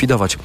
zlikwidować.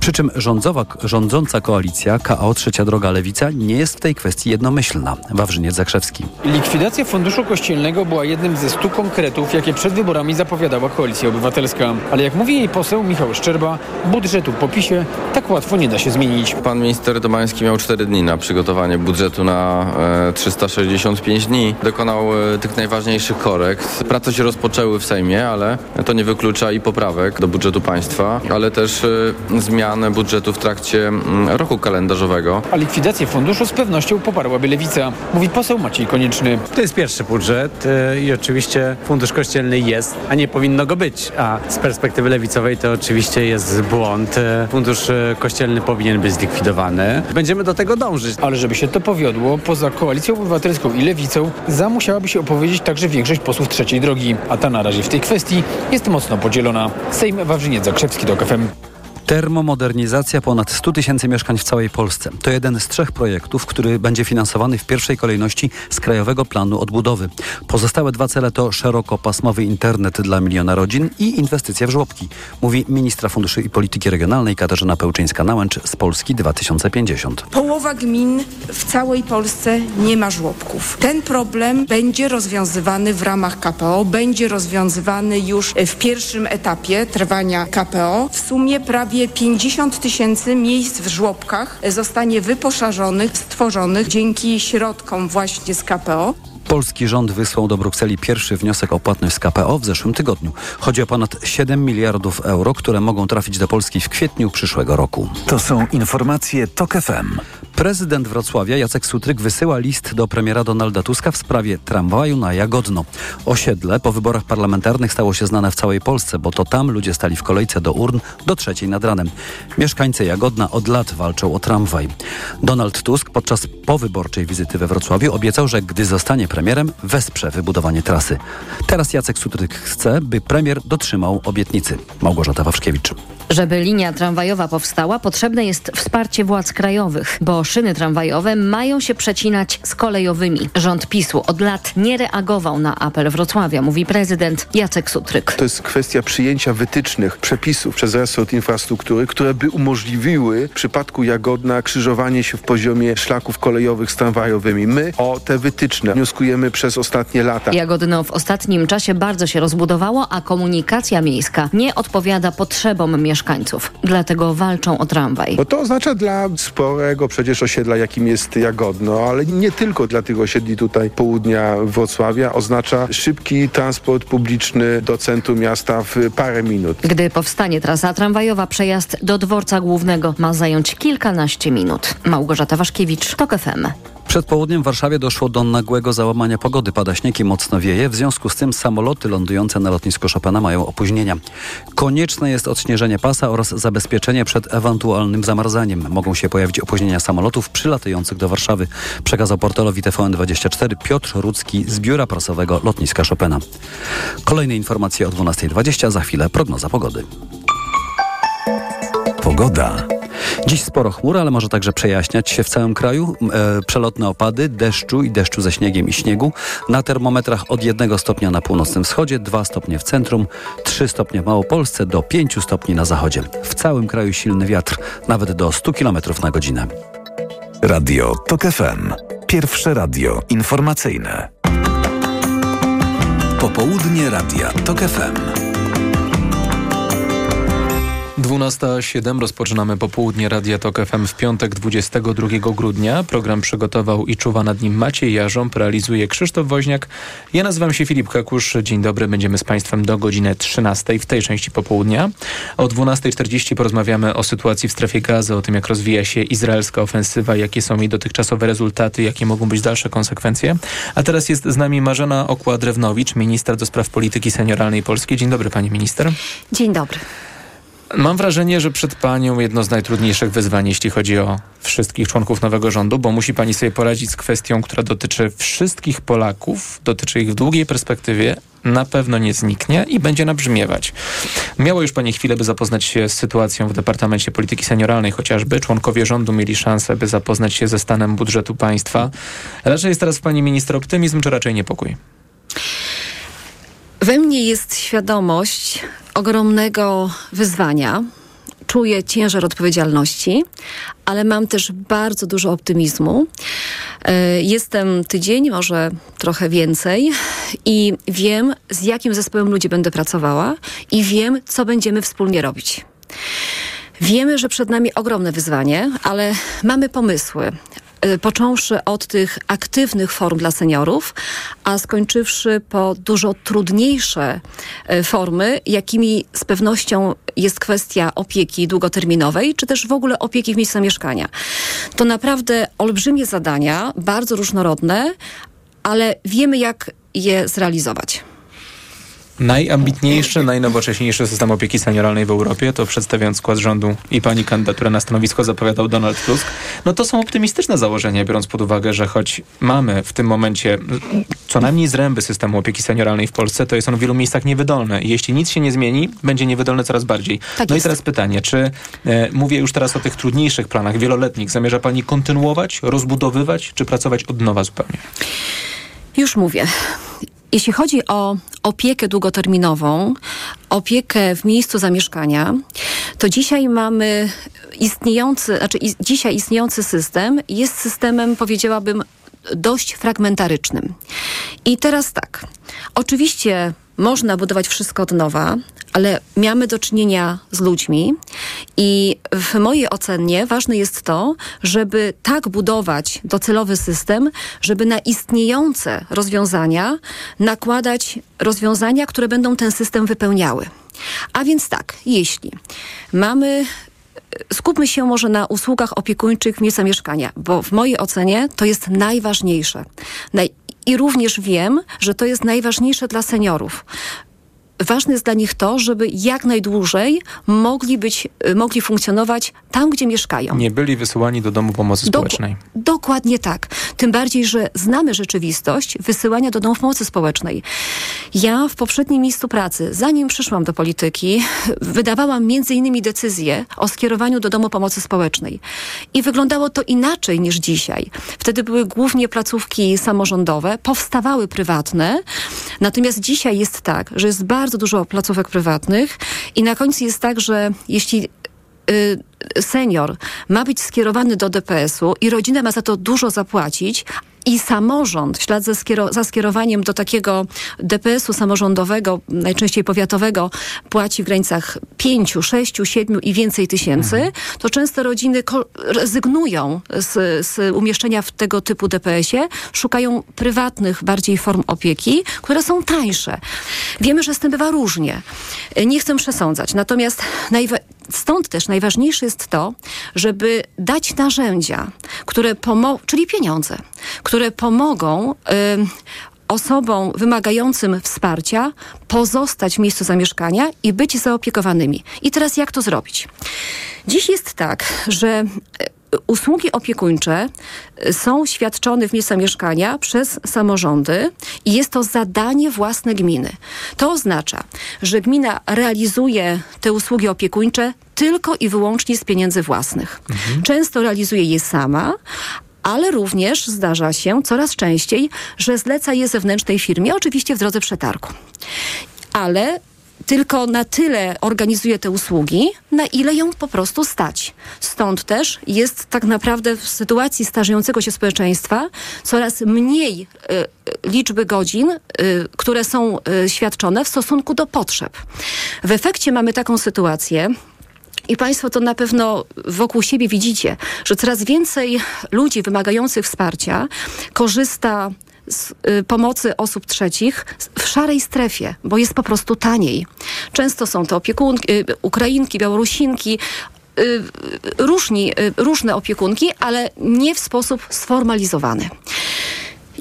Przy czym rządzowa, rządząca koalicja KO Trzecia Droga Lewica nie jest w tej kwestii jednomyślna. Wawrzyniec Zakrzewski. Likwidacja Funduszu Kościelnego była jednym ze stu konkretów, jakie przed wyborami zapowiadała Koalicja Obywatelska. Ale jak mówi jej poseł Michał Szczerba, budżetu po PiSie tak łatwo nie da się zmienić. Pan minister Domański miał 4 dni na przygotowanie budżetu na e, 365 dni. Dokonał e, tych najważniejszych korekt. Prace się rozpoczęły w Sejmie, ale to nie wyklucza i poprawek do budżetu państwa, ale też e, zmian budżetu w trakcie mm, roku kalendarzowego. A likwidację funduszu z pewnością poparłaby Lewica, mówi poseł Maciej Konieczny. To jest pierwszy budżet y, i oczywiście fundusz kościelny jest, a nie powinno go być. A z perspektywy lewicowej to oczywiście jest błąd. Y, Fundusz y, kościelny powinien być zlikwidowany. Będziemy do tego dążyć. Ale żeby się to powiodło, poza Koalicją Obywatelską i Lewicą, za musiałaby się opowiedzieć także większość posłów trzeciej drogi, a ta na razie w tej kwestii jest mocno podzielona. Sejm Wawrzyniec Zakrzewski do KFM. Termomodernizacja ponad 100 tysięcy mieszkań w całej Polsce. To jeden z trzech projektów, który będzie finansowany w pierwszej kolejności z Krajowego Planu Odbudowy. Pozostałe dwa cele to szerokopasmowy internet dla miliona rodzin i inwestycje w żłobki, mówi ministra Funduszy i Polityki Regionalnej Katarzyna Pełczyńska-Nałęcz z Polski 2050. Połowa gmin w całej Polsce nie ma żłobków. Ten problem będzie rozwiązywany w ramach KPO, będzie rozwiązywany już w pierwszym etapie trwania KPO. W sumie prawie 50 tysięcy miejsc w żłobkach zostanie wyposażonych, stworzonych dzięki środkom właśnie z KPO. Polski rząd wysłał do Brukseli pierwszy wniosek o płatność z KPO w zeszłym tygodniu. Chodzi o ponad 7 miliardów euro, które mogą trafić do Polski w kwietniu przyszłego roku. To są informacje TOK FM. Prezydent Wrocławia Jacek Sutryk wysyła list do premiera Donalda Tuska w sprawie tramwaju na Jagodno. Osiedle po wyborach parlamentarnych stało się znane w całej Polsce, bo to tam ludzie stali w kolejce do urn do trzeciej nad ranem. Mieszkańcy Jagodna od lat walczą o tramwaj. Donald Tusk podczas powyborczej wizyty we Wrocławiu obiecał, że gdy zostanie premierem, wesprze wybudowanie trasy. Teraz Jacek Sutryk chce, by premier dotrzymał obietnicy. Małgorzata Wawrzkiewicz. Żeby linia tramwajowa powstała, potrzebne jest wsparcie władz krajowych, bo szyny tramwajowe mają się przecinać z kolejowymi. Rząd PiSu od lat nie reagował na apel Wrocławia, mówi prezydent Jacek Sutryk. To jest kwestia przyjęcia wytycznych, przepisów przez resort infrastruktury, które by umożliwiły w przypadku Jagodna krzyżowanie się w poziomie szlaków kolejowych z tramwajowymi. My o te wytyczne wnioskujemy przez ostatnie lata. Jagodno w ostatnim czasie bardzo się rozbudowało, a komunikacja miejska nie odpowiada potrzebom mieszkańców. Dlatego walczą o tramwaj. Bo to oznacza dla sporego przecież osiedla, jakim jest Jagodno, ale nie tylko dla tych osiedli tutaj południa Wrocławia, oznacza szybki transport publiczny do centrum miasta w parę minut. Gdy powstanie trasa tramwajowa, przejazd do dworca głównego ma zająć kilkanaście minut. Małgorzata Waszkiewicz, TOK FM. Przed południem w Warszawie doszło do nagłego załamania pogody. Pada śnieg i mocno wieje. W związku z tym samoloty lądujące na lotnisku Chopina mają opóźnienia. Konieczne jest odśnieżenie pasa oraz zabezpieczenie przed ewentualnym zamarzaniem. Mogą się pojawić opóźnienia samolotów przylatujących do Warszawy. Przekazał portalowi TVN24 Piotr Rudzki z biura prasowego lotniska Chopina. Kolejne informacje o 12.20. Za chwilę prognoza pogody. Pogoda. Dziś sporo chmur, ale może także przejaśniać się w całym kraju. E, przelotne opady, deszczu i deszczu ze śniegiem i śniegu. Na termometrach od 1 stopnia na północnym wschodzie, 2 stopnie w centrum, 3 stopnie w Małopolsce, do 5 stopni na zachodzie. W całym kraju silny wiatr, nawet do 100 km na godzinę. Radio TOK FM. Pierwsze radio informacyjne. Popołudnie Radia TOK FM. 12.07 rozpoczynamy popołudnie Radia Tok FM w piątek 22 grudnia. Program przygotował i czuwa nad nim Maciej Jarząb, realizuje Krzysztof Woźniak. Ja nazywam się Filip Kakusz. Dzień dobry, będziemy z Państwem do godziny 13 w tej części popołudnia. O 12.40 porozmawiamy o sytuacji w strefie gazy, o tym jak rozwija się izraelska ofensywa, jakie są jej dotychczasowe rezultaty, jakie mogą być dalsze konsekwencje. A teraz jest z nami Marzena Okła-Drewnowicz, minister do spraw polityki senioralnej Polski. Dzień dobry pani minister. Dzień dobry. Mam wrażenie, że przed panią jedno z najtrudniejszych wyzwań, jeśli chodzi o wszystkich członków nowego rządu, bo musi pani sobie poradzić z kwestią, która dotyczy wszystkich Polaków, dotyczy ich w długiej perspektywie, na pewno nie zniknie i będzie nabrzmiewać. Miała już pani chwilę, by zapoznać się z sytuacją w Departamencie Polityki Senioralnej chociażby. Członkowie rządu mieli szansę, by zapoznać się ze stanem budżetu państwa. Raczej jest teraz w pani minister optymizm, czy raczej niepokój? We mnie jest świadomość ogromnego wyzwania. czuję ciężar odpowiedzialności, ale mam też bardzo dużo optymizmu. E, jestem tydzień, może trochę więcej i wiem, z jakim zespołem ludzi będę pracowała i wiem, co będziemy wspólnie robić. Wiemy, że przed nami ogromne wyzwanie, ale mamy pomysły. E, począwszy od tych aktywnych form dla seniorów, a skończywszy po dużo trudniejsze e, formy, jakimi z pewnością jest kwestia opieki długoterminowej, czy też w ogóle opieki w miejscu zamieszkania. To naprawdę olbrzymie zadania, bardzo różnorodne, ale wiemy, jak je zrealizować. Najambitniejszy, najnowocześniejszy system opieki senioralnej w Europie, to przedstawiając skład rządu i pani kandydaturę na stanowisko zapowiadał Donald Tusk. No to są optymistyczne założenia, biorąc pod uwagę, że choć mamy w tym momencie co najmniej zręby systemu opieki senioralnej w Polsce, to jest on w wielu miejscach niewydolny. I jeśli nic się nie zmieni, będzie niewydolny coraz bardziej. Tak no jest. i teraz pytanie, czy e, mówię już teraz o tych trudniejszych planach wieloletnich, zamierza pani kontynuować, rozbudowywać, czy pracować od nowa zupełnie? Już mówię. Jeśli chodzi o opiekę długoterminową, opiekę w miejscu zamieszkania, to dzisiaj mamy istniejący, znaczy is, dzisiaj istniejący system jest systemem, powiedziałabym, dość fragmentarycznym. I teraz tak. Oczywiście można budować wszystko od nowa, ale mamy do czynienia z ludźmi i w mojej ocenie ważne jest to, żeby tak budować docelowy system, żeby na istniejące rozwiązania nakładać rozwiązania, które będą ten system wypełniały. A więc tak, jeśli mamy skupmy się może na usługach opiekuńczych w miejscu mieszkania, bo w mojej ocenie to jest najważniejsze. Naj I również wiem, że to jest najważniejsze dla seniorów. Ważne jest dla nich to, żeby jak najdłużej mogli być, mogli funkcjonować tam, gdzie mieszkają. Nie byli wysyłani do domu pomocy Dok- społecznej. Dokładnie tak. Tym bardziej, że znamy rzeczywistość wysyłania do domów pomocy społecznej. Ja w poprzednim miejscu pracy, zanim przyszłam do polityki, wydawałam między innymi decyzję o skierowaniu do domu pomocy społecznej. I wyglądało to inaczej niż dzisiaj. Wtedy były głównie placówki samorządowe, powstawały prywatne. Natomiast dzisiaj jest tak, że jest bardzo dużo placówek prywatnych i na końcu jest tak, że jeśli y, senior ma być skierowany do DPS-u i rodzina ma za to dużo zapłacić, i samorząd w ślad za, skiero- za skierowaniem do takiego DPS-u samorządowego, najczęściej powiatowego, płaci w granicach 5, 6, 7 i więcej tysięcy, to często rodziny rezygnują z, z umieszczenia w tego typu DPS-ie, szukają prywatnych bardziej form opieki, które są tańsze. Wiemy, że z tym bywa różnie. Nie chcę przesądzać. Natomiast najwa- stąd też najważniejsze jest to, żeby dać narzędzia, które pomogą, czyli pieniądze, które pomogą ym, osobom wymagającym wsparcia pozostać w miejscu zamieszkania i być zaopiekowanymi. I teraz jak to zrobić? Dziś jest tak, że usługi opiekuńcze e, są świadczone w miejscu zamieszkania przez samorządy i jest to zadanie własne gminy. To oznacza, że gmina realizuje te usługi opiekuńcze tylko i wyłącznie z pieniędzy własnych. Często realizuje je sama, ale również zdarza się coraz częściej, że zleca je zewnętrznej firmie, oczywiście w drodze przetargu. Ale tylko na tyle organizuje te usługi, na ile ją po prostu stać. Stąd też jest tak naprawdę w sytuacji starzejącego się społeczeństwa coraz mniej y, liczby godzin, y, które są y, świadczone w stosunku do potrzeb. W efekcie mamy taką sytuację, i Państwo to na pewno wokół siebie widzicie, że coraz więcej ludzi wymagających wsparcia korzysta pomocy osób trzecich w szarej strefie, bo jest po prostu taniej. Często są to opiekunki, y, Ukrainki, Białorusinki, y, różni, y, różne opiekunki, ale nie w sposób sformalizowany.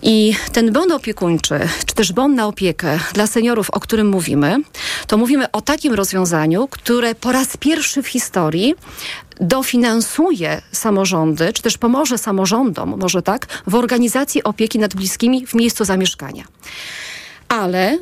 I ten bon opiekuńczy, czy też bon na opiekę dla seniorów, o którym mówimy, to mówimy o takim rozwiązaniu, które po raz pierwszy w historii dofinansuje samorządy, czy też pomoże samorządom, może tak, w organizacji opieki nad bliskimi w miejscu zamieszkania. Ale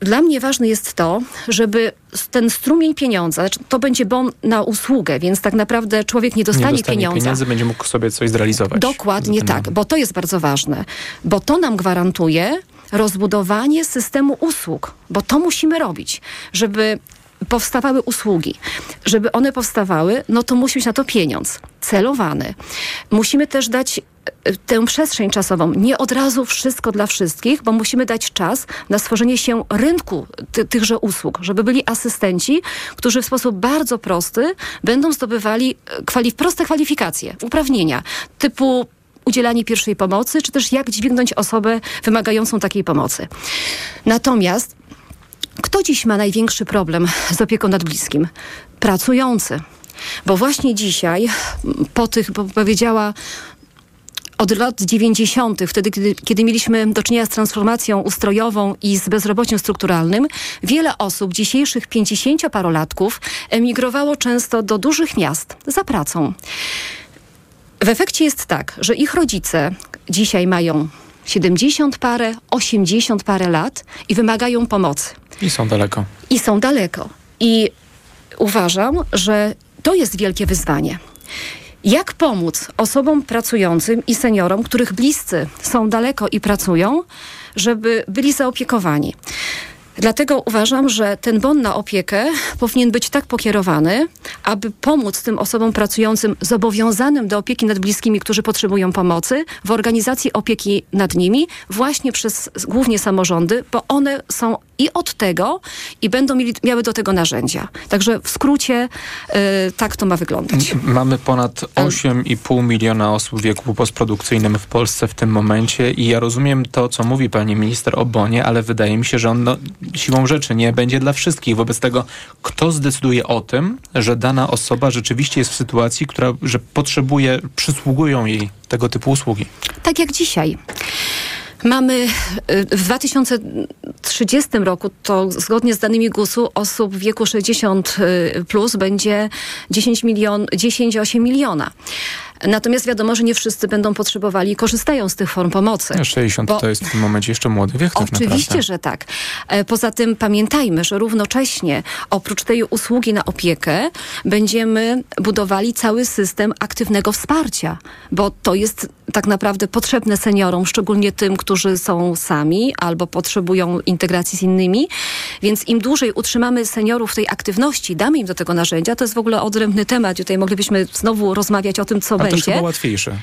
dla mnie ważne jest to, żeby ten strumień pieniądza, znaczy to będzie bon na usługę, więc tak naprawdę człowiek nie dostanie, nie dostanie pieniądza. pieniędzy, będzie mógł sobie coś zrealizować. Dokładnie tak, bo to jest bardzo ważne, bo to nam gwarantuje rozbudowanie systemu usług, bo to musimy robić, żeby powstawały usługi. Żeby one powstawały, no to musi być na to pieniądz celowany. Musimy też dać tę przestrzeń czasową. Nie od razu wszystko dla wszystkich, bo musimy dać czas na stworzenie się rynku ty tychże usług, żeby byli asystenci, którzy w sposób bardzo prosty będą zdobywali e, kwali proste kwalifikacje, uprawnienia typu udzielanie pierwszej pomocy, czy też jak dźwignąć osobę wymagającą takiej pomocy. Natomiast kto dziś ma największy problem z opieką nad bliskim? Pracujący. Bo właśnie dzisiaj, po tych, bo powiedziała od lat 90., wtedy, kiedy, kiedy mieliśmy do czynienia z transformacją ustrojową i z bezrobociem strukturalnym, wiele osób, dzisiejszych 50-parolatków, emigrowało często do dużych miast za pracą. W efekcie jest tak, że ich rodzice dzisiaj mają 70 parę, 80 parę lat i wymagają pomocy. I są daleko. I są daleko. I uważam, że to jest wielkie wyzwanie. Jak pomóc osobom pracującym i seniorom, których bliscy są daleko i pracują, żeby byli zaopiekowani? Dlatego uważam, że ten bon na opiekę powinien być tak pokierowany, aby pomóc tym osobom pracującym zobowiązanym do opieki nad bliskimi, którzy potrzebują pomocy, w organizacji opieki nad nimi, właśnie przez głównie samorządy, bo one są i od tego i będą mieli, miały do tego narzędzia. Także w skrócie y, tak to ma wyglądać. Mamy ponad 8,5 miliona osób w wieku postprodukcyjnym w Polsce w tym momencie i ja rozumiem to, co mówi pani minister o bonie, ale wydaje mi się, że on no, siłą rzeczy nie będzie dla wszystkich. Wobec tego, kto zdecyduje o tym, że dana osoba rzeczywiście jest w sytuacji, która, że potrzebuje, przysługują jej tego typu usługi? Tak jak dzisiaj. Mamy y, w 2030 roku, to zgodnie z danymi GUS-u, osób w wieku 60 y, plus będzie 10 milion, 10,8 miliona. Natomiast wiadomo, że nie wszyscy będą potrzebowali i korzystają z tych form pomocy. 60 bo... to jest w tym momencie jeszcze młody wiek. Tak Oczywiście, naprawdę. że tak. E, poza tym pamiętajmy, że równocześnie oprócz tej usługi na opiekę będziemy budowali cały system aktywnego wsparcia, bo to jest tak naprawdę potrzebne seniorom, szczególnie tym, którzy są sami albo potrzebują integracji z innymi. Więc im dłużej utrzymamy seniorów w tej aktywności, damy im do tego narzędzia, to jest w ogóle odrębny temat. Tutaj moglibyśmy znowu rozmawiać o tym, co Ale będzie. To chyba łatwiejsze.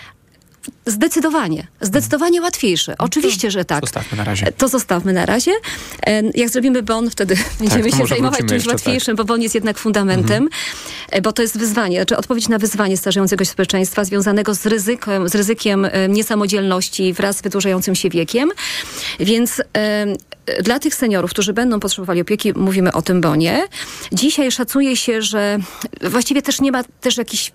Zdecydowanie. Zdecydowanie łatwiejsze. No Oczywiście, że tak. Zostawmy na razie. To zostawmy na razie. E, Jak zrobimy bon, wtedy będziemy to się zajmować czymś jeszcze, łatwiejszym, bo bon jest jednak fundamentem, e, bo to jest wyzwanie, znaczy odpowiedź na wyzwanie starzejącego się społeczeństwa związanego z ryzykiem, z ryzykiem e, niesamodzielności wraz z wydłużającym się wiekiem. Więc e, dla tych seniorów, którzy będą potrzebowali opieki, mówimy o tym bonie. Dzisiaj szacuje się, że właściwie też nie ma też jakichś e,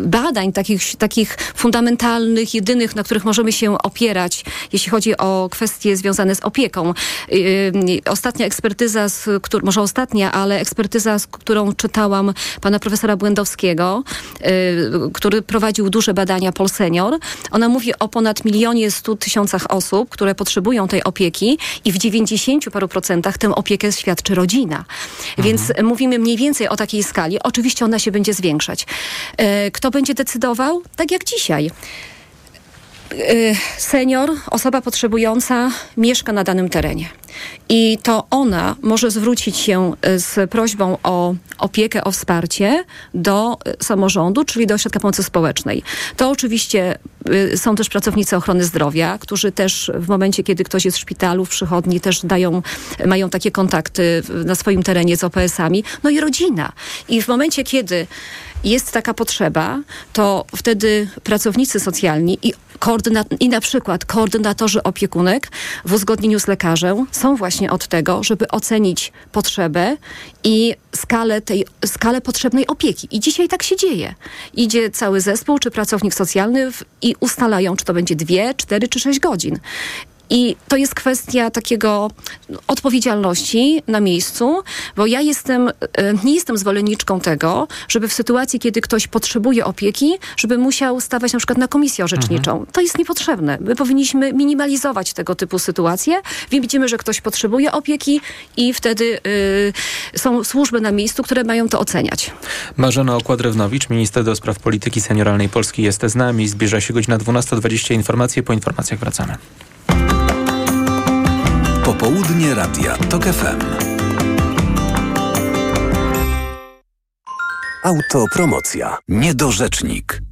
badań takich, takich fundamentalnych, jedynych, na których możemy się opierać, jeśli chodzi o kwestie związane z opieką. Yy, ostatnia ekspertyza, z, może ostatnia, ale ekspertyza, z którą czytałam pana profesora Błędowskiego, yy, który prowadził duże badania Polsenior, ona mówi o ponad milionie stu tysiącach osób, które potrzebują tej opieki i w 90 paru procentach tę opiekę świadczy rodzina. Więc mówimy mniej więcej o takiej skali. Oczywiście ona się będzie zwiększać. Kto będzie decydował? Tak jak dzisiaj. Y, senior, osoba potrzebująca mieszka na danym terenie. I to ona może zwrócić się y, z prośbą o opiekę, o wsparcie do y, samorządu, czyli do ośrodka pomocy społecznej. To oczywiście są też pracownicy ochrony zdrowia, którzy też w momencie, kiedy ktoś jest w szpitalu, w przychodni, też dają, mają takie kontakty na swoim terenie z OPS-ami. No i rodzina. I w momencie, kiedy jest taka potrzeba, to wtedy pracownicy socjalni i, i na przykład koordynatorzy opiekunek w uzgodnieniu z lekarzem są właśnie od tego, żeby ocenić potrzebę i skalę, tej, skalę potrzebnej opieki. I dzisiaj tak się dzieje. Idzie cały zespół czy pracownik socjalny w, i ustalają, czy to będzie dwie, cztery czy sześć godzin. I to jest kwestia takiego odpowiedzialności na miejscu, bo ja jestem, nie jestem zwolenniczką tego, żeby w sytuacji, kiedy ktoś potrzebuje opieki, żeby musiał stawać na przykład na komisję orzeczniczą. Mhm. To jest niepotrzebne. My powinniśmy minimalizować tego typu sytuacje. Widzimy, że ktoś potrzebuje opieki i wtedy y, są służby na miejscu, które mają to oceniać. Marzena Okładrewnowicz, minister do spraw polityki senioralnej Polski jest z nami. Zbliża się godzina 12.20. Informacje po informacjach wracamy. Popołudnie Radia TOK FM. Autopromocja. Niedorzecznik.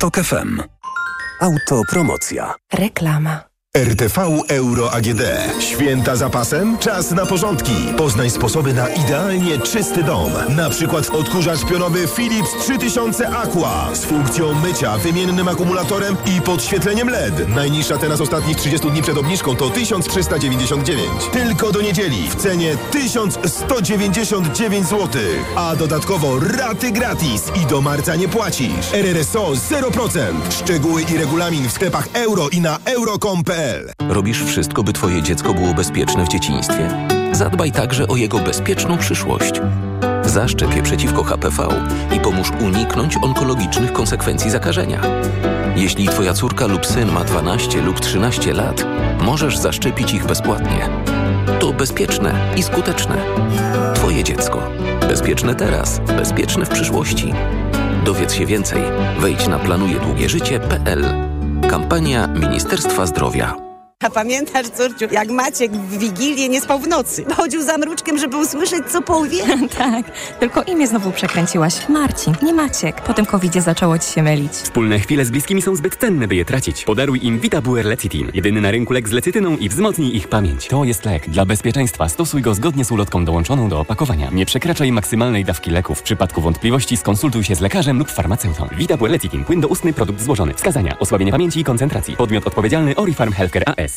TOK FM. Autopromocja. Reklama. RTV Euro AGD. Święta zapasem? Czas na porządki. Poznaj sposoby na idealnie czysty dom. Na przykład odkurzacz pionowy Philips 3000 Aqua z funkcją mycia, wymiennym akumulatorem i podświetleniem LED. Najniższa teraz ostatnich 30 dni przed obniżką to 1399. Tylko do niedzieli w cenie 1199 zł. A dodatkowo raty gratis i do marca nie płacisz. RRSO 0%. Szczegóły i regulamin w sklepach euro i na euro.com.pl Robisz wszystko, by Twoje dziecko było bezpieczne w dzieciństwie? Zadbaj także o jego bezpieczną przyszłość. Zaszczep je przeciwko HPV i pomóż uniknąć onkologicznych konsekwencji zakażenia. Jeśli Twoja córka lub syn ma 12 lub 13 lat, możesz zaszczepić ich bezpłatnie. To bezpieczne i skuteczne. Twoje dziecko. Bezpieczne teraz, bezpieczne w przyszłości. Dowiedz się więcej. Wejdź na planujedługieżycie.pl. Kampania Ministerstwa Zdrowia. A pamiętasz, córciu, jak Maciek w Wigilię nie spał w nocy? Chodził za mruczkiem, żeby usłyszeć, co powie? tak, tylko imię znowu przekręciłaś. Marcin, nie Maciek. Po tym covidzie zaczęło ci się mylić. Wspólne chwile z bliskimi są zbyt cenne, by je tracić. Podaruj im Vitabuer Lecitin. Jedyny na rynku lek z lecytyną i wzmocnij ich pamięć. To jest lek. Dla bezpieczeństwa stosuj go zgodnie z ulotką dołączoną do opakowania. Nie przekraczaj maksymalnej dawki leków. W przypadku wątpliwości skonsultuj się z lekarzem lub farmaceutą. Vitabuer Lecitin. Płyn doustny, produkt złożony. Wskazania. Osłabienie pamięci i koncentracji. Podmiot odpowiedzialny Orifarm Healthcare AS.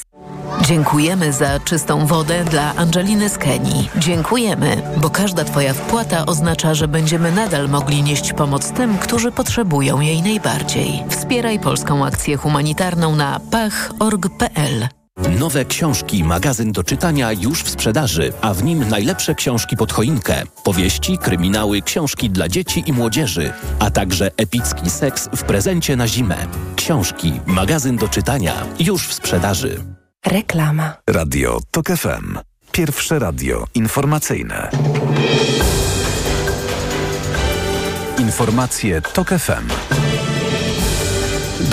Dziękujemy za czystą wodę dla Angeliny z Kenii. Dziękujemy, bo każda Twoja wpłata oznacza, że będziemy nadal mogli nieść pomoc tym, którzy potrzebują jej najbardziej. Wspieraj polską akcję humanitarną na pach.org.pl. Nowe książki, magazyn do czytania już w sprzedaży, a w nim najlepsze książki pod choinkę. Powieści, kryminały, książki dla dzieci i młodzieży, a także epicki seks w prezencie na zimę. Książki, magazyn do czytania już w sprzedaży. Reklama. Radio TOK FM. Pierwsze radio informacyjne. Informacje TOK FM.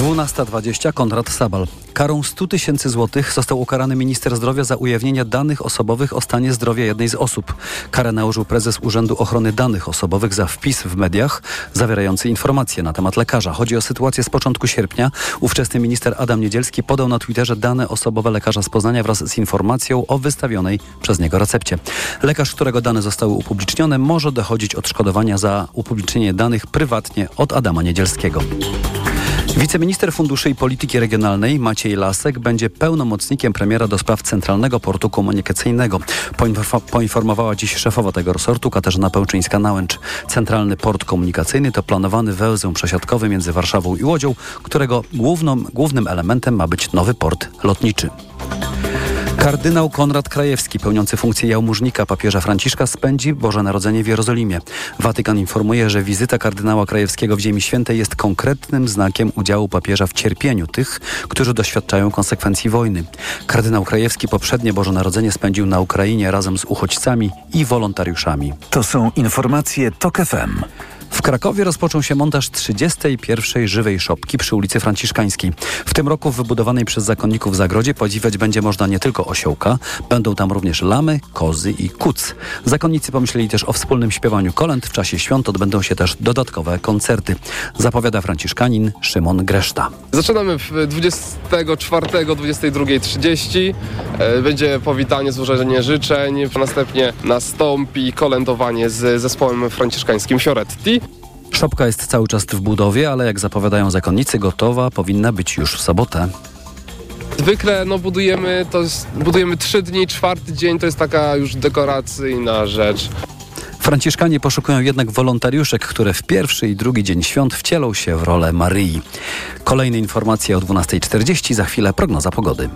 12.20 Konrad Sabal. Karą 100 tysięcy złotych został ukarany minister zdrowia za ujawnienie danych osobowych o stanie zdrowia jednej z osób. Karę nałożył prezes Urzędu Ochrony Danych Osobowych za wpis w mediach zawierający informacje na temat lekarza. Chodzi o sytuację z początku sierpnia. Ówczesny minister Adam Niedzielski podał na Twitterze dane osobowe lekarza z Poznania wraz z informacją o wystawionej przez niego recepcie. Lekarz, którego dane zostały upublicznione, może dochodzić odszkodowania za upublicznienie danych prywatnie od Adama Niedzielskiego. Wiceminister Funduszy i Polityki Regionalnej Maciej Lasek będzie pełnomocnikiem premiera do spraw Centralnego Portu Komunikacyjnego. Poinfo poinformowała dziś szefowa tego resortu Katarzyna Pełczyńska-Nałęcz. Centralny Port Komunikacyjny to planowany węzeł przesiadkowy między Warszawą i Łodzią, którego główną, głównym elementem ma być nowy port lotniczy. Kardynał Konrad Krajewski, pełniący funkcję jałmużnika papieża Franciszka, spędzi Boże Narodzenie w Jerozolimie. Watykan informuje, że wizyta kardynała Krajewskiego w Ziemi Świętej jest konkretnym znakiem udziału papieża w cierpieniu tych, którzy doświadczają konsekwencji wojny. Kardynał Krajewski poprzednie Boże Narodzenie spędził na Ukrainie razem z uchodźcami i wolontariuszami. To są informacje TOK FM. W Krakowie rozpoczął się montaż 31. żywej szopki przy ulicy Franciszkańskiej. W tym roku w wybudowanej przez zakonników zagrodzie podziwiać będzie można nie tylko osiołka, będą tam również lamy, kozy i kuc. Zakonnicy pomyśleli też o wspólnym śpiewaniu kolęd. W czasie świąt odbędą się też dodatkowe koncerty. Zapowiada franciszkanin Szymon Greszta. Zaczynamy 24, 22.30. E, Będzie powitanie, złożenie życzeń. Następnie nastąpi kolędowanie z zespołem franciszkańskim Fioretti. Szopka jest cały czas w budowie, ale jak zapowiadają zakonnicy, gotowa powinna być już w sobotę. Zwykle no, budujemy, to jest, budujemy trzy dni, czwarty dzień to jest taka już dekoracyjna rzecz. Franciszkanie poszukują jednak wolontariuszek, które w pierwszy i drugi dzień świąt wcielą się w rolę Maryi. Kolejne informacje o 12.40, za chwilę prognoza pogody.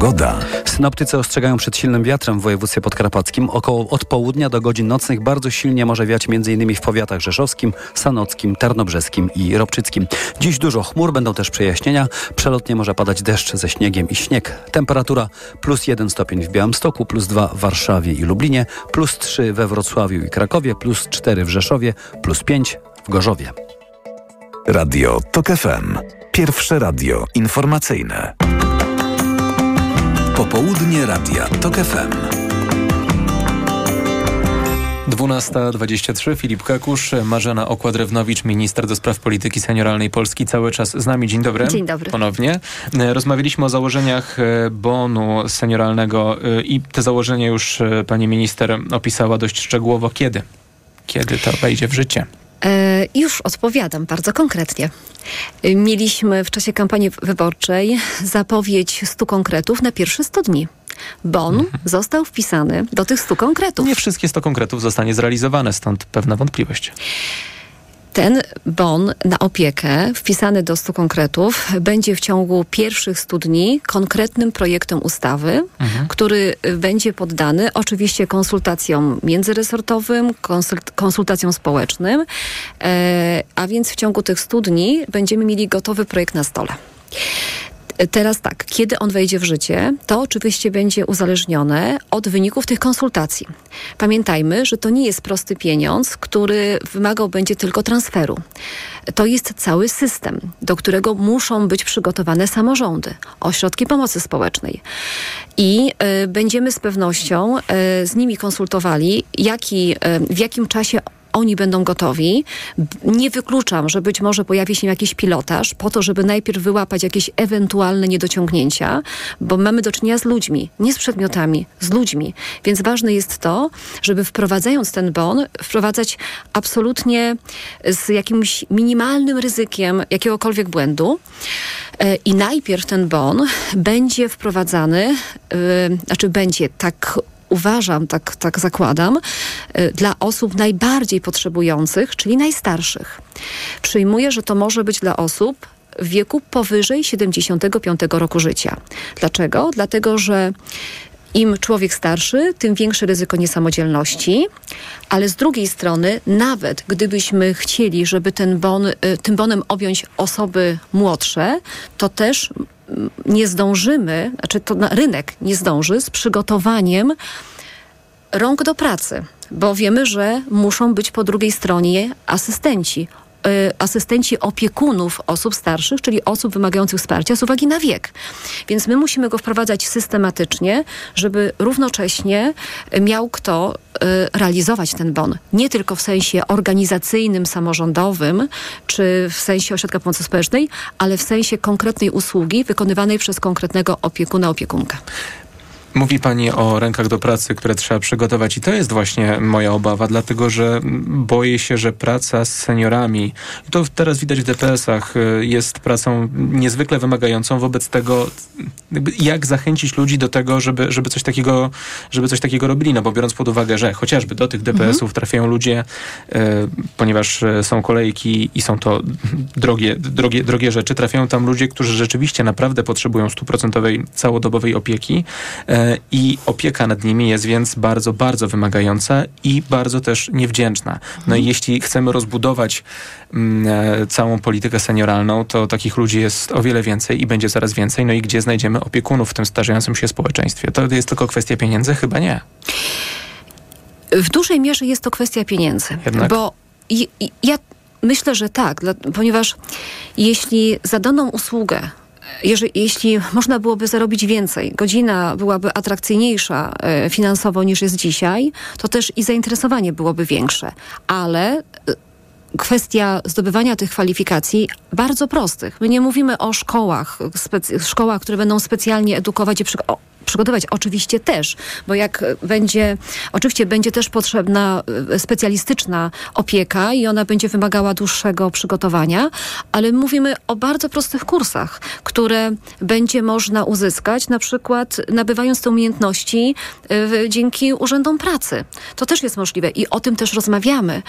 Pogoda. Synoptycy ostrzegają przed silnym wiatrem w województwie podkarpackim. Około od południa do godzin nocnych bardzo silnie może wiać m.in. w powiatach rzeszowskim, sanockim, tarnobrzeskim i ropczyckim. Dziś dużo chmur, będą też przejaśnienia. Przelotnie może padać deszcz ze śniegiem i śnieg. Temperatura plus 1 stopień w Białymstoku, plus 2 w Warszawie i Lublinie, plus 3 we Wrocławiu i Krakowie, plus 4 w Rzeszowie, plus 5 w Gorzowie. Radio TOK FM. Pierwsze radio informacyjne. Popołudnie Radia TOK FM. 12.23 Filip Kakusz, Marzena Okładrewnowicz, minister do spraw polityki senioralnej Polski, cały czas z nami. Dzień dobry. Dzień dobry. Ponownie. Rozmawialiśmy o założeniach e, bonu senioralnego e, i te założenia już e, pani minister opisała dość szczegółowo. Kiedy? Kiedy to wejdzie w życie? E, już odpowiadam bardzo konkretnie. Mieliśmy w czasie kampanii wyborczej zapowiedź 100 konkretów na pierwsze 100 dni. Bon został wpisany do tych 100 konkretów. Nie wszystkie 100 konkretów zostanie zrealizowane, stąd pewna wątpliwość. Ten bon na opiekę, wpisany do 100 konkretów, będzie w ciągu pierwszych 100 dni konkretnym projektem ustawy, który y, będzie poddany oczywiście konsultacjom międzyresortowym, konsult, konsultacjom społecznym, e, a więc w ciągu tych 100 dni będziemy mieli gotowy projekt na stole. Teraz tak, kiedy on wejdzie w życie, to oczywiście będzie uzależnione od wyników tych konsultacji. Pamiętajmy, że to nie jest prosty pieniądz, który wymagał będzie tylko transferu. To jest cały system, do którego muszą być przygotowane samorządy, ośrodki pomocy społecznej. I y, będziemy z pewnością y, z nimi konsultowali, jaki, y, w jakim czasie oni będą gotowi. Nie wykluczam, że być może pojawi się jakiś pilotaż po to, żeby najpierw wyłapać jakieś ewentualne niedociągnięcia, bo mamy do czynienia z ludźmi, nie z przedmiotami, z ludźmi. Więc ważne jest to, żeby wprowadzając ten bon, wprowadzać absolutnie z jakimś minimalnym ryzykiem jakiegokolwiek błędu. E, I najpierw ten bon będzie wprowadzany, yy, znaczy będzie tak uważam, tak, tak zakładam, y, dla osób najbardziej potrzebujących, czyli najstarszych. Przyjmuję, że to może być dla osób w wieku powyżej 75 roku życia. Dlaczego? Dlatego, że im człowiek starszy, tym większe ryzyko niesamodzielności, ale z drugiej strony, nawet gdybyśmy chcieli, żeby ten bon, y, tym bonem objąć osoby młodsze, to też nie zdążymy, znaczy to rynek nie zdąży z przygotowaniem rąk do pracy, bo wiemy, że muszą być po drugiej stronie asystenci. Y, Asystenci opiekunów osób starszych, czyli osób wymagających wsparcia z uwagi na wiek. Więc my musimy go wprowadzać systematycznie, żeby równocześnie miał kto y, realizować ten bon. Nie tylko w sensie organizacyjnym, samorządowym, czy w sensie ośrodka pomocy społecznej, ale w sensie konkretnej usługi wykonywanej przez konkretnego opiekuna, opiekunkę. Mówi Pani o rękach do pracy, które trzeba przygotować i to jest właśnie moja obawa, dlatego że boję się, że praca z seniorami, to teraz widać w DPS-ach, y, jest pracą niezwykle wymagającą wobec tego, jak zachęcić ludzi do tego, żeby, żeby, coś takiego, żeby coś takiego robili, no bo biorąc pod uwagę, że chociażby do tych DPS-ów trafiają ludzie, y, ponieważ y, są kolejki i są to drogie, drogie, drogie rzeczy, trafiają tam ludzie, którzy rzeczywiście naprawdę potrzebują stuprocentowej, całodobowej opieki i opieka nad nimi jest więc bardzo, bardzo wymagająca i bardzo też niewdzięczna. No i jeśli chcemy rozbudować mm, e, całą politykę senioralną, to takich ludzi jest o wiele więcej i będzie coraz więcej. No i gdzie znajdziemy opiekunów w tym starzejącym się społeczeństwie? To jest tylko kwestia pieniędzy? Chyba nie. W dużej mierze jest to kwestia pieniędzy, Jednak? bo i, i, ja myślę, że tak, dla, ponieważ jeśli za daną usługę jeżeli, jeśli można byłoby zarobić więcej, godzina byłaby atrakcyjniejsza e, finansowo niż jest dzisiaj, to też i zainteresowanie byłoby większe. Ale e, kwestia zdobywania tych kwalifikacji bardzo prostych. My nie mówimy o szkołach, szkołach, które będą specjalnie edukować i przy, o, przygotować. Oczywiście też, bo jak będzie, oczywiście będzie też potrzebna e, specjalistyczna opieka i ona będzie wymagała dłuższego przygotowania, ale mówimy o bardzo prostych kursach, które będzie można uzyskać na przykład nabywając te umiejętności e, dzięki urzędom pracy. To też jest możliwe i o tym też rozmawiamy.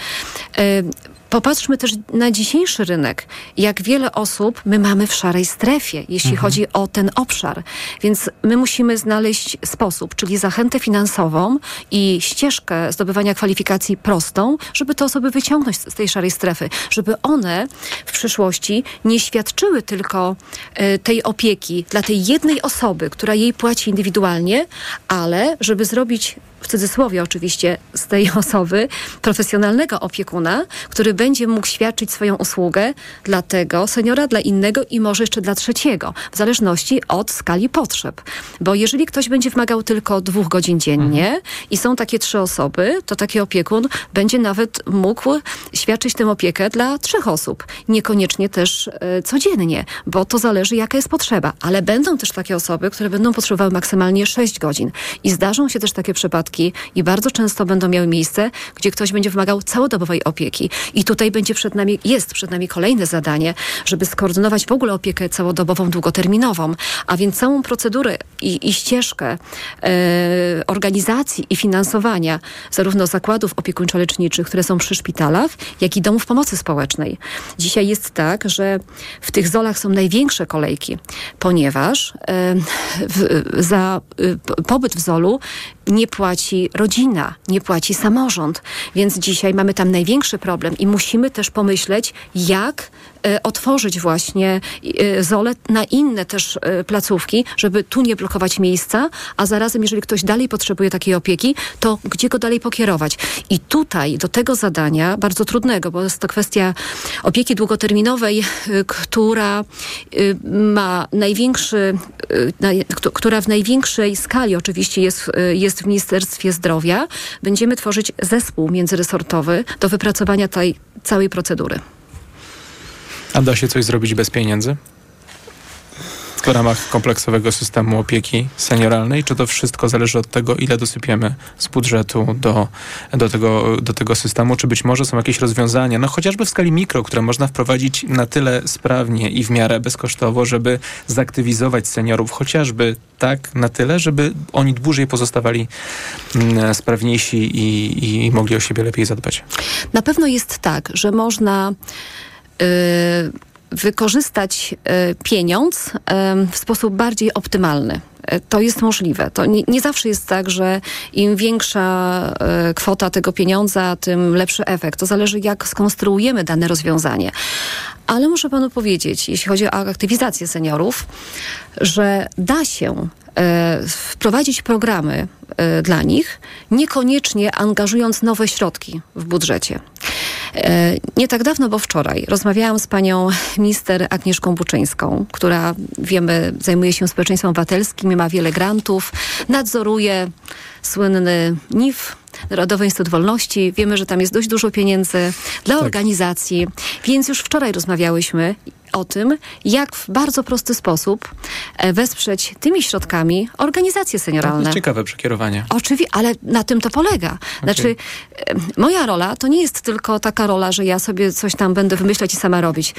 Popatrzmy też na dzisiejszy rynek. Jak wiele osób my mamy w szarej strefie, jeśli Mhm. chodzi o ten obszar. Więc my musimy znaleźć sposób, czyli zachętę finansową i ścieżkę zdobywania kwalifikacji prostą, żeby te osoby wyciągnąć z tej szarej strefy, żeby one w przyszłości nie świadczyły tylko e, tej opieki dla tej jednej osoby, która jej płaci indywidualnie, ale żeby zrobić w cudzysłowie oczywiście z tej osoby profesjonalnego opiekuna, który będzie mógł świadczyć swoją usługę dla tego seniora, dla innego i może jeszcze dla trzeciego, w zależności od skali potrzeb. Bo jeżeli ktoś będzie wymagał tylko dwóch godzin dziennie i są takie trzy osoby, to taki opiekun będzie nawet mógł świadczyć tę opiekę dla trzech osób. Niekoniecznie też e, codziennie, bo to zależy jaka jest potrzeba. Ale będą też takie osoby, które będą potrzebowały maksymalnie 6 godzin. I zdarzą się też takie przypadki i bardzo często będą miały miejsce, gdzie ktoś będzie wymagał całodobowej opieki. I tutaj będzie przed nami, jest przed nami kolejne zadanie, żeby skoordynować w ogóle opiekę całodobową, długoterminową, a więc całą procedurę i, i ścieżkę e, organizacji i finansowania zarówno zakładów opiekuńczo-leczniczych, które są przy szpitalach, jak i domów pomocy społecznej. Dzisiaj jest tak, że w tych zolach są największe kolejki, ponieważ e, w, za p- pobyt w zolu nie płaci rodzina, nie płaci samorząd. Więc dzisiaj mamy tam największy problem i musimy też pomyśleć, jak otworzyć właśnie e, zole na inne też e, placówki, żeby tu nie blokować miejsca, a zarazem, jeżeli ktoś dalej potrzebuje takiej opieki, to gdzie go dalej pokierować? I tutaj do tego zadania, bardzo trudnego, bo jest to kwestia opieki długoterminowej, która ma największy, naj, któ- która w największej skali oczywiście jest, jest w Ministerstwie Zdrowia, będziemy tworzyć zespół międzyresortowy do wypracowania tej całej procedury. A da się coś zrobić bez pieniędzy? W ramach kompleksowego systemu opieki senioralnej? Czy to wszystko zależy od tego, ile dosypiemy z budżetu do, do, tego, do tego systemu? Czy być może są jakieś rozwiązania, no chociażby w skali mikro, które można wprowadzić na tyle sprawnie i w miarę bezkosztowo, żeby zaktywizować seniorów, chociażby tak na tyle, żeby oni dłużej pozostawali mm, sprawniejsi i, i mogli o siebie lepiej zadbać? Na pewno jest tak, że można wykorzystać y, pieniądz y, w sposób bardziej optymalny. Y, To jest możliwe. To nie, nie zawsze jest tak, że im większa y, kwota tego pieniądza, tym lepszy efekt. To zależy, jak skonstruujemy dane rozwiązanie. Ale muszę panu powiedzieć, jeśli chodzi o aktywizację seniorów, że da się e, wprowadzić programy e, dla nich, niekoniecznie angażując nowe środki w budżecie. E, Nie tak dawno, bo wczoraj rozmawiałam z panią minister Agnieszką Buczyńską, która wiemy, zajmuje się społeczeństwem obywatelskim, ma wiele grantów, nadzoruje słynny NIF, Narodowy Instytut Wolności. Wiemy, że tam jest dość dużo pieniędzy dla organizacji, więc już wczoraj rozmawiałyśmy o tym, jak w bardzo prosty sposób e, wesprzeć tymi środkami organizacje To senioralne. jest ciekawe przekierowanie. Oczywiście, ale na tym to polega. Znaczy, e, moja rola to nie jest tylko taka rola, że ja sobie coś tam będę wymyślać i sama robić.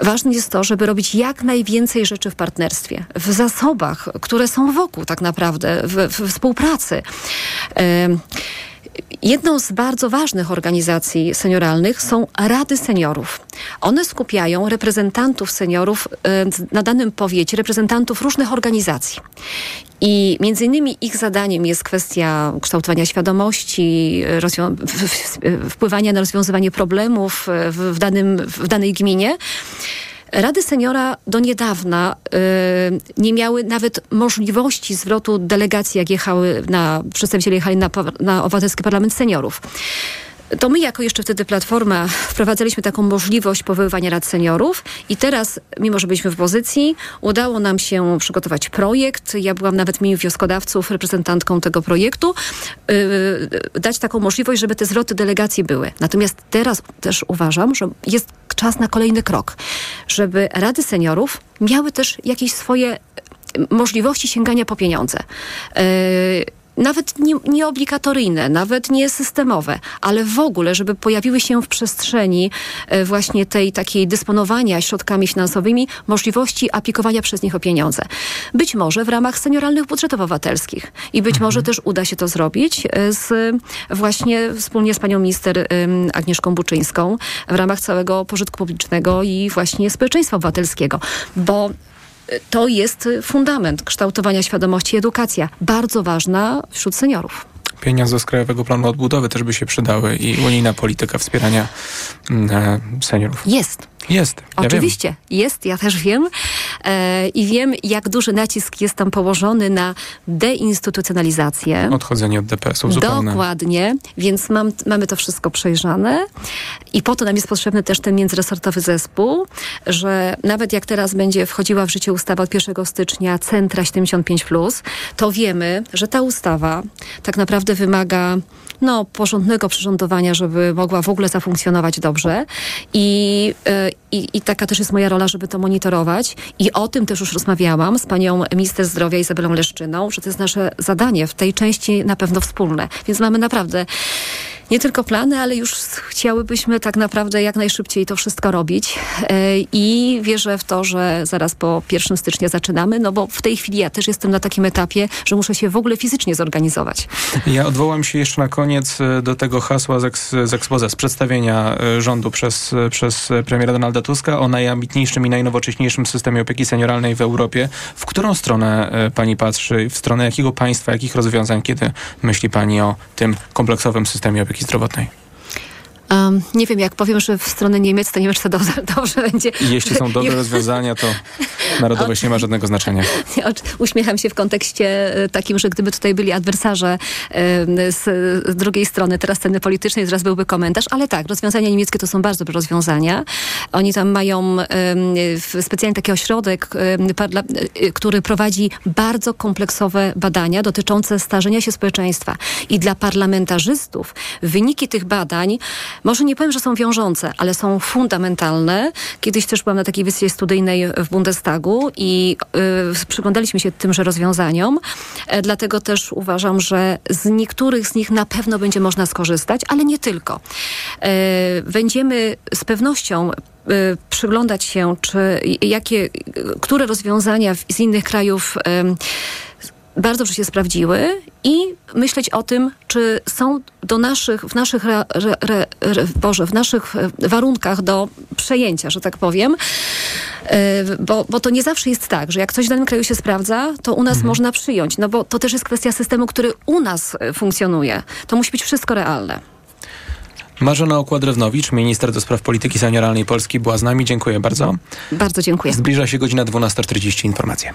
Ważne jest to, żeby robić jak najwięcej rzeczy w partnerstwie, w zasobach, które są wokół tak naprawdę, w, w współpracy. Em, Jedną z bardzo ważnych organizacji senioralnych są Rady Seniorów. One skupiają reprezentantów seniorów e, na danym powiecie, reprezentantów różnych organizacji. I między innymi ich zadaniem jest kwestia kształtowania świadomości, wpływania na rozwiązywanie problemów e, w, danym, w danej gminie. Rady seniora do niedawna y, nie miały nawet możliwości zwrotu delegacji, jak jechały na, przedstawiciele jechali na, na Obywatelski Parlament Seniorów. To my jako jeszcze wtedy Platforma wprowadzaliśmy taką możliwość powoływania rad seniorów i teraz, mimo że byliśmy w pozycji, udało nam się przygotować projekt. Ja byłam nawet w imieniu wnioskodawców reprezentantką tego projektu, yy, dać taką możliwość, żeby te zwroty delegacji były. Natomiast teraz też uważam, że jest czas na kolejny krok, żeby rady seniorów miały też jakieś swoje możliwości sięgania po pieniądze. Yy, nawet nie, nie obligatoryjne, nawet nie systemowe, ale w ogóle, żeby pojawiły się w przestrzeni e, właśnie tej takiej dysponowania środkami finansowymi, możliwości aplikowania przez nich o pieniądze. Być może w ramach senioralnych budżetów obywatelskich. I być może też uda się to zrobić e, z właśnie wspólnie z panią minister Agnieszką Buczyńską w ramach całego pożytku publicznego i właśnie społeczeństwa obywatelskiego, bo to jest fundament kształtowania świadomości, edukacja, bardzo ważna wśród seniorów. Pieniądze z Krajowego Planu Odbudowy też by się przydały i unijna polityka wspierania mm, e, seniorów. Jest. Jest. Ja Oczywiście jest, ja też wiem e, i wiem, jak duży nacisk jest tam położony na deinstytucjonalizację. Wiem. Odchodzenie od DPS-ów zupełne. Dokładnie, więc mam, mamy to wszystko przejrzane i po to nam jest potrzebny też ten międzyresortowy zespół, że nawet jak teraz będzie wchodziła w życie ustawa od 1 stycznia Centra 75+, to wiemy, że ta ustawa tak naprawdę wymaga no, porządnego przyrządowania, żeby mogła w ogóle zafunkcjonować dobrze. I, y, i, i taka też jest moja rola, żeby to monitorować. I o tym też już rozmawiałam z panią minister zdrowia Izabelą Leszczyną, że to jest nasze zadanie w tej części na pewno wspólne, więc mamy naprawdę nie tylko plany, ale już chciałybyśmy tak naprawdę jak najszybciej to wszystko robić E, i wierzę w to, że zaraz po 1 stycznia zaczynamy, no bo w tej chwili ja też jestem na takim etapie, że muszę się w ogóle fizycznie zorganizować. Ja odwołam się jeszcze na koniec e, do tego hasła z, eks, z expose, z przedstawienia e, rządu przez, przez premiera Donalda Tuska o najambitniejszym i najnowocześniejszym systemie opieki senioralnej w Europie. W którą stronę pani patrzy? W stronę jakiego państwa, jakich rozwiązań, kiedy myśli pani o tym kompleksowym systemie opieki zdrowotnej? Um, nie wiem, jak powiem, że w stronę Niemiec, to nie wiem, czy to dobrze, dobrze będzie. I jeśli są dobre rozwiązania, to narodowość nie ma żadnego znaczenia. Uśmiecham się w kontekście e, takim, że gdyby tutaj byli adwersarze e, z, drugiej strony teraz sceny politycznej, zaraz byłby komentarz, ale tak, rozwiązania niemieckie to są bardzo dobre rozwiązania. Oni tam mają specjalnie taki ośrodek, e, który prowadzi bardzo kompleksowe badania dotyczące starzenia się społeczeństwa. I dla parlamentarzystów wyniki tych badań może nie powiem, że są wiążące, ale są fundamentalne. Kiedyś też byłam na takiej wizycie studyjnej w Bundestagu i y, przyglądaliśmy się tymże rozwiązaniom. E, dlatego też uważam, że z niektórych z nich na pewno będzie można skorzystać, ale nie tylko. E, będziemy z pewnością y, przyglądać się, czy jakie, które rozwiązania z innych krajów bardzo dobrze się sprawdziły i myśleć o tym, czy są do naszych, w naszych, re, re, re, Boże, w naszych e, warunkach do przejęcia, że tak powiem. E, Bo, bo to nie zawsze jest tak, że jak coś w danym kraju się sprawdza, to u nas można przyjąć, no bo to też jest kwestia systemu, który u nas e, funkcjonuje. To musi być wszystko realne. Marzena Okładrewnowicz, minister do spraw polityki senioralnej Polski była z nami. Dziękuję bardzo. Bardzo dziękuję. Zbliża się godzina 12.40. Informacje.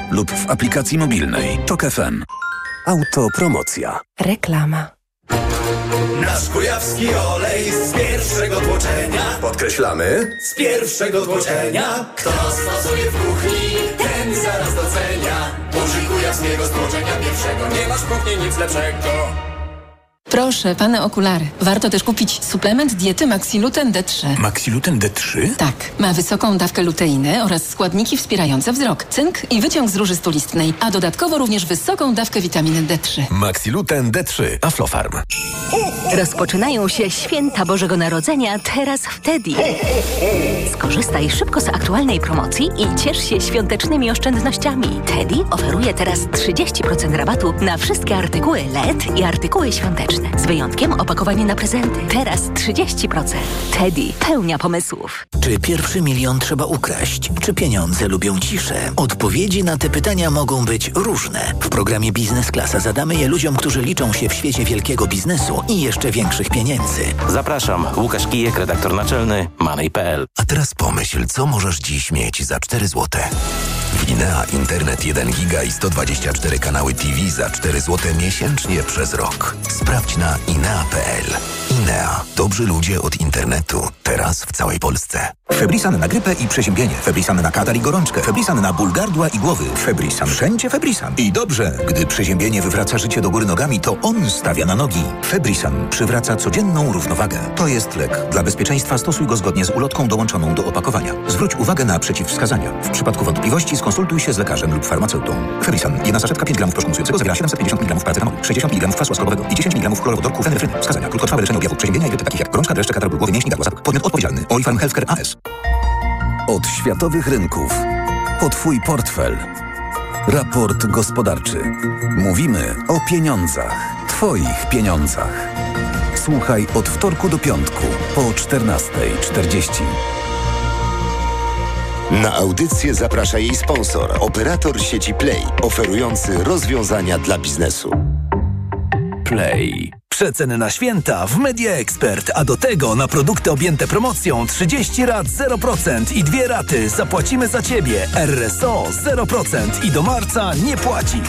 lub w aplikacji mobilnej TOK FM. Autopromocja. Reklama. Nasz kujawski olej z pierwszego tłoczenia Podkreślamy. Z pierwszego tłoczenia Kto stosuje w kuchni, ten zaraz docenia Użyj kujawskiego stłoczenia pierwszego Nie masz w kuchni nic lepszego Proszę, pane okulary. Warto też kupić suplement diety Maxiluten D3. Maxiluten D3? Tak, ma wysoką dawkę luteiny oraz składniki wspierające wzrok, cynk i wyciąg z róży stulistnej, a dodatkowo również wysoką dawkę witaminy D3. Maxiluten D3. Aflofarm. Rozpoczynają się święta Bożego Narodzenia teraz w Teddy. Skorzystaj szybko z aktualnej promocji i ciesz się świątecznymi oszczędnościami. Teddy oferuje teraz 30% rabatu na wszystkie artykuły LED i artykuły świąteczne. Z wyjątkiem opakowania na prezenty. Teraz 30%. Teddy. Pełnia pomysłów. Czy pierwszy milion trzeba ukraść? Czy pieniądze lubią ciszę? Odpowiedzi na te pytania mogą być różne. W programie Biznes Klasa zadamy je ludziom, którzy liczą się w świecie wielkiego biznesu i jeszcze większych pieniędzy. Zapraszam, Łukasz Kijek, redaktor naczelny Money.pl. A teraz pomyśl, co możesz dziś mieć za 4 zł. W Inea Internet 1 giga i 124 kanały TV za 4 zł miesięcznie przez rok. Sprawdź na inea.pl. Inea. Dobrzy ludzie od internetu. Teraz w całej Polsce. Febrisan na grypę i przeziębienie. Febrisan na katar i gorączkę. Febrisan na ból gardła i głowy. Febrisan. Wszędzie Febrisan. I dobrze, gdy przeziębienie wywraca życie do góry nogami, to on stawia na nogi. Febrisan przywraca codzienną równowagę. To jest lek. Dla bezpieczeństwa stosuj go zgodnie z ulotką dołączoną do opakowania. Zwróć uwagę na przeciwwskazania. W przypadku wątpliwości skonsultuj się z lekarzem lub farmaceutą. Febrisan. Jedna saszetka 5 gramów proszku zawiera 750 mg paracetamolu, 60 mg kwasu ascorbowego i 10 mg chlorowodorku fenefryny. Wskazania. Krótkotrwałe leczenie objawów przeziębienia i takich jak gorączka, dreszcze, katar głowy, mięśni, gardła, zatok. Podmiot odpowiedzialny. Olifarm Healthcare AS. Od światowych rynków. Po Twój portfel. Raport gospodarczy. Mówimy o pieniądzach. Twoich pieniądzach. Słuchaj od wtorku do piątku po 14.40. Na audycję zaprasza jej sponsor, operator sieci Play, oferujący rozwiązania dla biznesu. Play. Przeceny na święta w Media Expert, a do tego na produkty objęte promocją 30 rat 0% i dwie raty zapłacimy za Ciebie. RSO 0% i do marca nie płacisz.